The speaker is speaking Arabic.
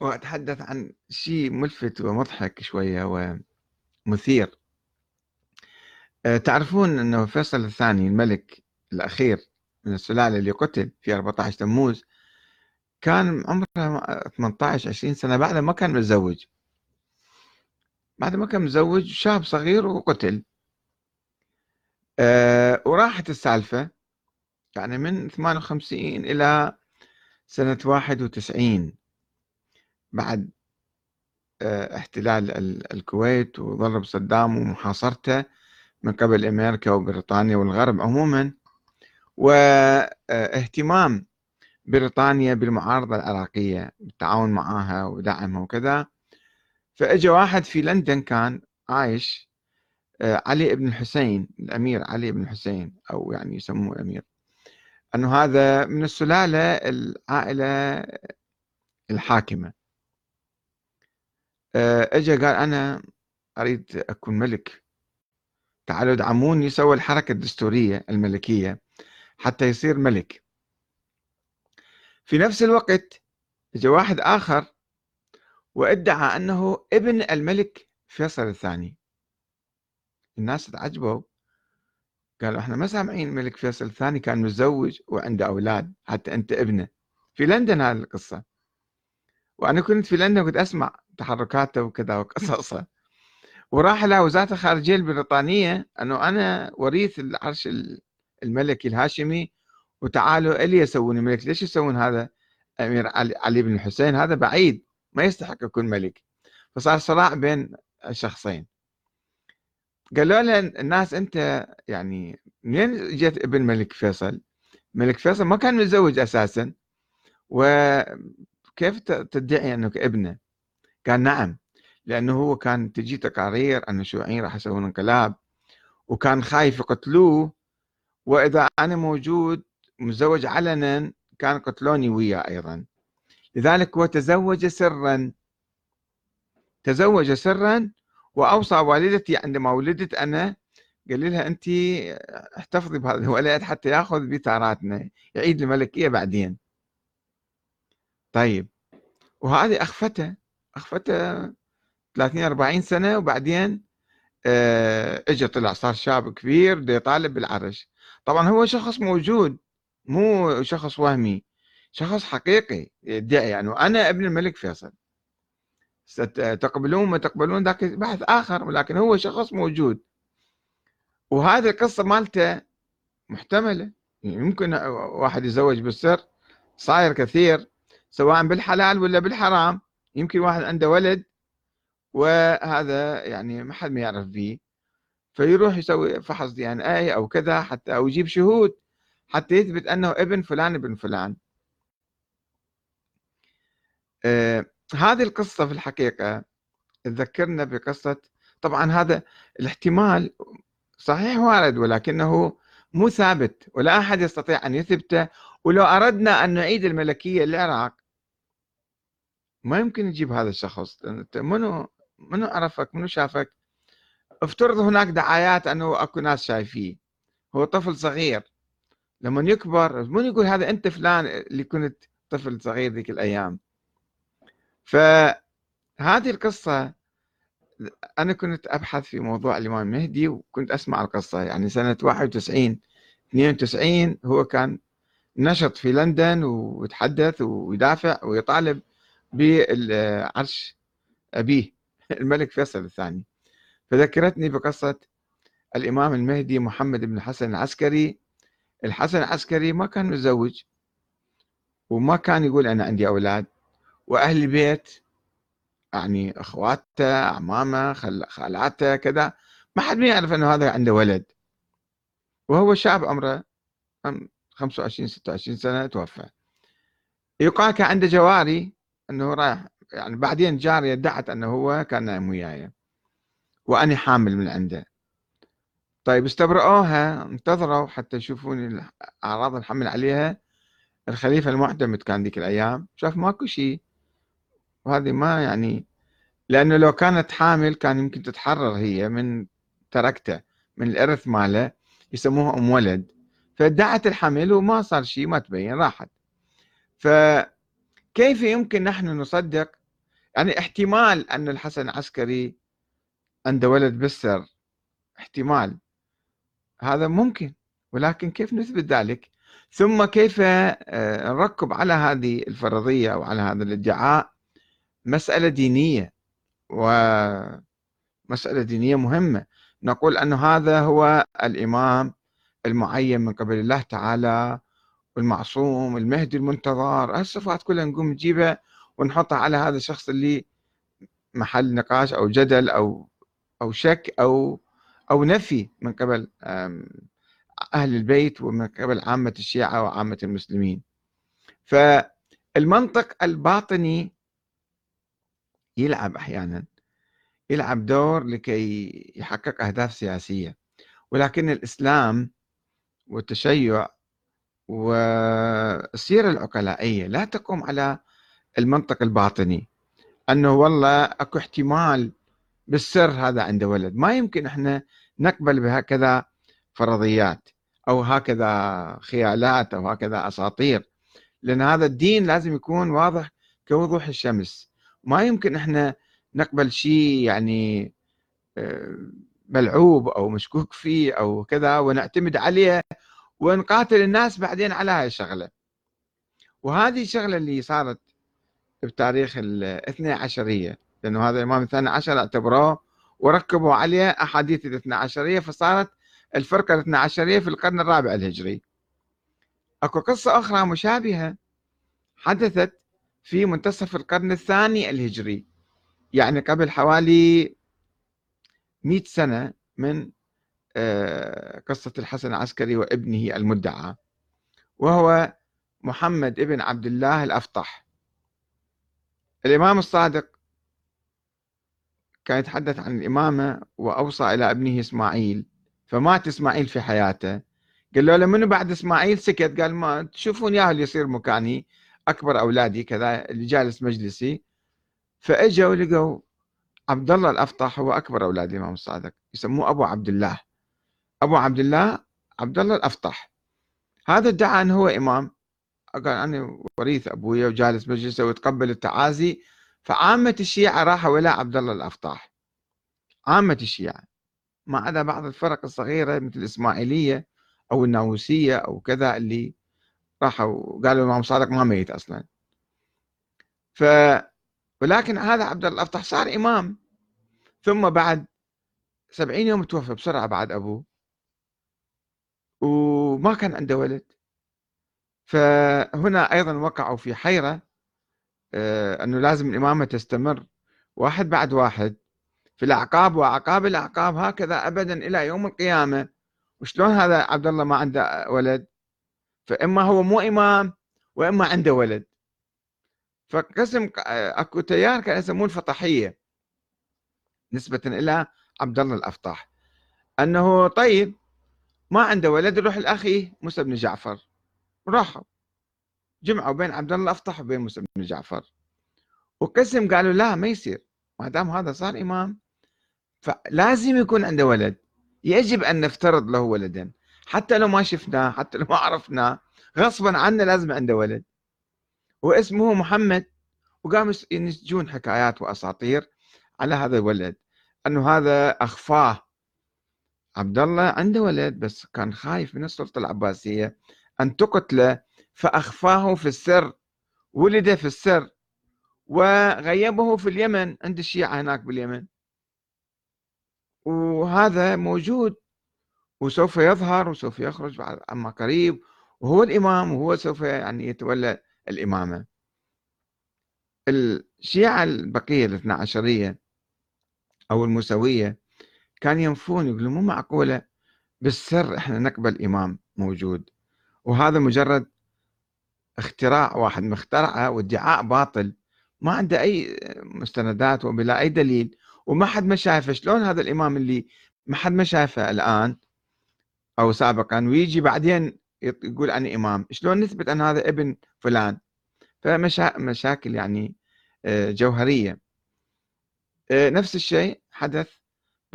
وأتحدث عن شيء ملفت ومضحك شوية ومثير. آه، تعرفون أنه فيصل الثاني الملك الأخير من السلالة اللي قتل في 14 تموز كان عمره 18 20 سنة بعد ما كان متزوج. بعد ما كان متزوج شاب صغير وقتل. أه وراحت السالفة يعني من 58 إلى سنة 91 بعد أه احتلال الكويت وضرب صدام ومحاصرته من قبل أمريكا وبريطانيا والغرب عموما. واهتمام بريطانيا بالمعارضة العراقية بالتعاون معها ودعمها وكذا. فاجى واحد في لندن كان عايش آه، علي بن الحسين الأمير علي بن الحسين أو يعني يسموه أمير. أنه هذا من السلالة العائلة الحاكمة. آه، اجى قال أنا أريد أكون ملك. تعالوا ادعموني سوى الحركة الدستورية الملكية حتى يصير ملك. في نفس الوقت جاء واحد آخر وادعى أنه ابن الملك فيصل الثاني. الناس تعجبوا. قالوا إحنا ما سامعين الملك فيصل الثاني كان متزوج وعنده أولاد حتى أنت ابنه. في لندن هذه القصة. وأنا كنت في لندن كنت أسمع تحركاته وكذا وقصصه وراح إلى وزارة الخارجية البريطانية أنه أنا وريث العرش الملكي الهاشمي وتعالوا إلي يسوون ملك. ليش يسوون هذا؟ أمير علي, بن الحسين هذا بعيد ما يستحق يكون ملك. فصار صراع بين الشخصين. قالوا له الناس أنت يعني منين جت ابن ملك فيصل؟ ملك فيصل ما كان متزوج أساسا. وكيف تدعي أنك ابنه؟ قال نعم لأنه هو كان تجي تقارير أن الشيوعيين راح يسوون انقلاب وكان خايف يقتلوه وإذا أنا موجود مزوج علنا كان قتلوني وياه أيضا. لذلك هو تزوج سرا تزوج سرا وأوصى والدتي عندما ولدت أنا قال لها أنت احتفظي بهذا الولد حتى يأخذ بثاراتنا يعيد الملكية بعدين. طيب وهذه أخفته. أخفته 30 40 سنة وبعدين آه اجى طلع صار شاب كبير بده يطالب بالعرش. طبعا هو شخص موجود مو شخص وهمي شخص حقيقي يدعي. يعني أنا ابن الملك فيصل. تقبلون ما تقبلون ذاك بحث آخر ولكن هو شخص موجود. وهذه القصة مالته محتملة. يمكن واحد يتزوج بالسر صاير كثير سواء بالحلال ولا بالحرام. يمكن واحد عنده ولد وهذا يعني ما حد ما يعرف به فيروح يسوي فحص دي إن اي أو كذا حتى أو يجيب شهود حتى يثبت أنه ابن فلان ابن فلان. آه هذه القصة في الحقيقة تذكرنا بقصة طبعا هذا الاحتمال صحيح وارد ولكنه مو ثابت ولا أحد يستطيع أن يثبته ولو أردنا أن نعيد الملكية للعراق ما يمكن نجيب هذا الشخص منو منو عرفك منو شافك؟ افترض هناك دعايات أنه أكو ناس شايفيه. هو طفل صغير. لما يكبر من يقول هذا أنت فلان اللي كنت طفل صغير ذيك الأيام؟ فهذه القصة أنا كنت أبحث في موضوع الإمام المهدي وكنت أسمع القصة. يعني سنة 91 92 هو كان نشط في لندن ويتحدث ويدافع ويطالب. بالعرش أبيه الملك فيصل الثاني. فذكرتني بقصة الإمام المهدي محمد بن حسن العسكري. الحسن العسكري ما كان متزوج وما كان يقول أنا عندي أولاد وأهل البيت يعني أخواته أعمامه خالاته كذا ما حد ما يعرف أنه هذا عنده ولد. وهو شاب عمره 25 26 سنة توفى. يقال كان عنده جواري. أنه رايح يعني بعدين جارية ادعت أنه هو كان نايم وياي وأنا حامل من عنده. طيب استبرؤوها انتظروا حتى يشوفون أعراض الحمل عليها. الخليفة المعتمد كان ذيك الأيام شاف ماكو شيء. وهذه ما يعني لأنه لو كانت حامل كان يمكن تتحرر هي من تركته من الإرث ماله يسموها أم ولد. فادعت الحمل وما صار شيء ما تبين راحت. فكيف يمكن نحن نصدق يعني احتمال أن الحسن العسكري عنده ولد بالسر احتمال. هذا ممكن ولكن كيف نثبت ذلك؟ ثم كيف آه، نركب على هذه الفرضية أو على هذا الادعاء مسألة دينية ومسألة دينية مهمة. نقول أن هذا هو الإمام المعين من قبل الله تعالى والمعصوم المهدي المنتظر الصفات كلها نقوم نجيبها ونحطها على هذا الشخص اللي محل نقاش أو جدل أو أو شك أو أو نفي من قبل أهل البيت ومن قبل عامة الشيعة وعامة المسلمين. فالمنطق الباطني يلعب أحيانا يلعب دور لكي يحقق أهداف سياسية. ولكن الإسلام والتشيع والسيرة العقلائية لا تقوم على المنطق الباطني. أنه والله أكو احتمال بالسر هذا عنده ولد. ما يمكن إحنا نقبل بهكذا فرضيات أو هكذا خيالات أو هكذا أساطير. لأن هذا الدين لازم يكون واضح كوضوح الشمس. ما يمكن إحنا نقبل شيء يعني آه، ملعوب أو مشكوك فيه أو كذا ونعتمد عليه ونقاتل الناس بعدين على هاي الشغلة. وهذه الشغلة اللي صارت بتاريخ الاثنى عشريه لأنه هذا الإمام الثاني عشر اعتبروه وركبوا عليه أحاديث الاثنى عشريه فصارت الفرقة الاثنى عشريه في القرن الرابع الهجري. أكو قصة أخرى مشابهة حدثت في منتصف القرن الثاني الهجري يعني قبل حوالي 100 سنة من آه، قصة الحسن العسكري وابنه المدعى وهو محمد ابن عبد الله الأفطح. الإمام الصادق كان يتحدث عن الإمامة وأوصى إلى ابنه إسماعيل فمات إسماعيل في حياته. قال له منو بعد إسماعيل سكت؟ قال ما تشوفون يا اللي يصير مكاني أكبر أولادي كذا اللي جالس مجلسي. فأجوا لقوا عبد الله الأفطح هو أكبر أولاد الإمام الصادق يسموه أبو عبد الله. أبو عبد الله عبد الله الأفطح هذا ادعى أنه هو إمام. قال أنا وريث أبويا وجالس مجلسه وتقبل التعازي. فعامة الشيعة راحوا إلى عبد الله الأفطاح. عامة الشيعة. ما عدا بعض الفرق الصغيرة مثل الإسماعيلية أو الناووسية أو كذا اللي راحوا قالوا الإمام صادق ما ميت أصلا. ف ولكن هذا عبد الله الأفطح صار إمام. ثم بعد سبعين يوم توفى بسرعة بعد أبوه. وما كان عنده ولد. فهنا أيضا وقعوا في حيرة آه، أنه لازم الإمامة تستمر. واحد بعد واحد في الأعقاب وأعقاب الأعقاب هكذا أبدا إلى يوم القيامة. وشلون هذا عبد الله ما عنده ولد؟ فإما هو مو إمام وإما عنده ولد. فقسم آه، أكو تيار كان يسموه الفطحيه نسبة إلى عبد الله الأفطاح. أنه طيب ما عنده ولد يروح الأخي موسى بن جعفر. راحوا. جمعوا بين عبد الله الافطح وبين موسى بن جعفر. وقسم قالوا لا ما يصير. ما دام هذا صار إمام فلازم يكون عنده ولد. يجب أن نفترض له ولدا. حتى لو ما شفناه حتى لو ما عرفناه غصبا عنا لازم عنده ولد. واسمه محمد. وقاموا ينسجون حكايات وأساطير على هذا الولد. أنه هذا أخفاه. عبد الله عنده ولد بس كان خايف من السلطة العباسية أن تقتله فأخفاه في السر ولد في السر وغيبه في اليمن عند الشيعة هناك باليمن. وهذا موجود وسوف يظهر وسوف يخرج بعد أما قريب وهو الإمام وهو سوف يعني يتولى الإمامة. الشيعة البقية الاثنى عشرية أو الموسوية كان ينفون يقولون مو معقولة بالسر إحنا نقبل إمام موجود. وهذا مجرد اختراع واحد مخترعه وادعاء باطل. ما عنده أي مستندات وبلا أي دليل. وما حد ما شايفه. شلون هذا الإمام اللي ما حد ما شايفه الآن أو سابقا ويجي بعدين يقول أنا إمام. شلون نثبت أن هذا ابن فلان؟ فمشاكل يعني آه، جوهرية. آه، نفس الشيء حدث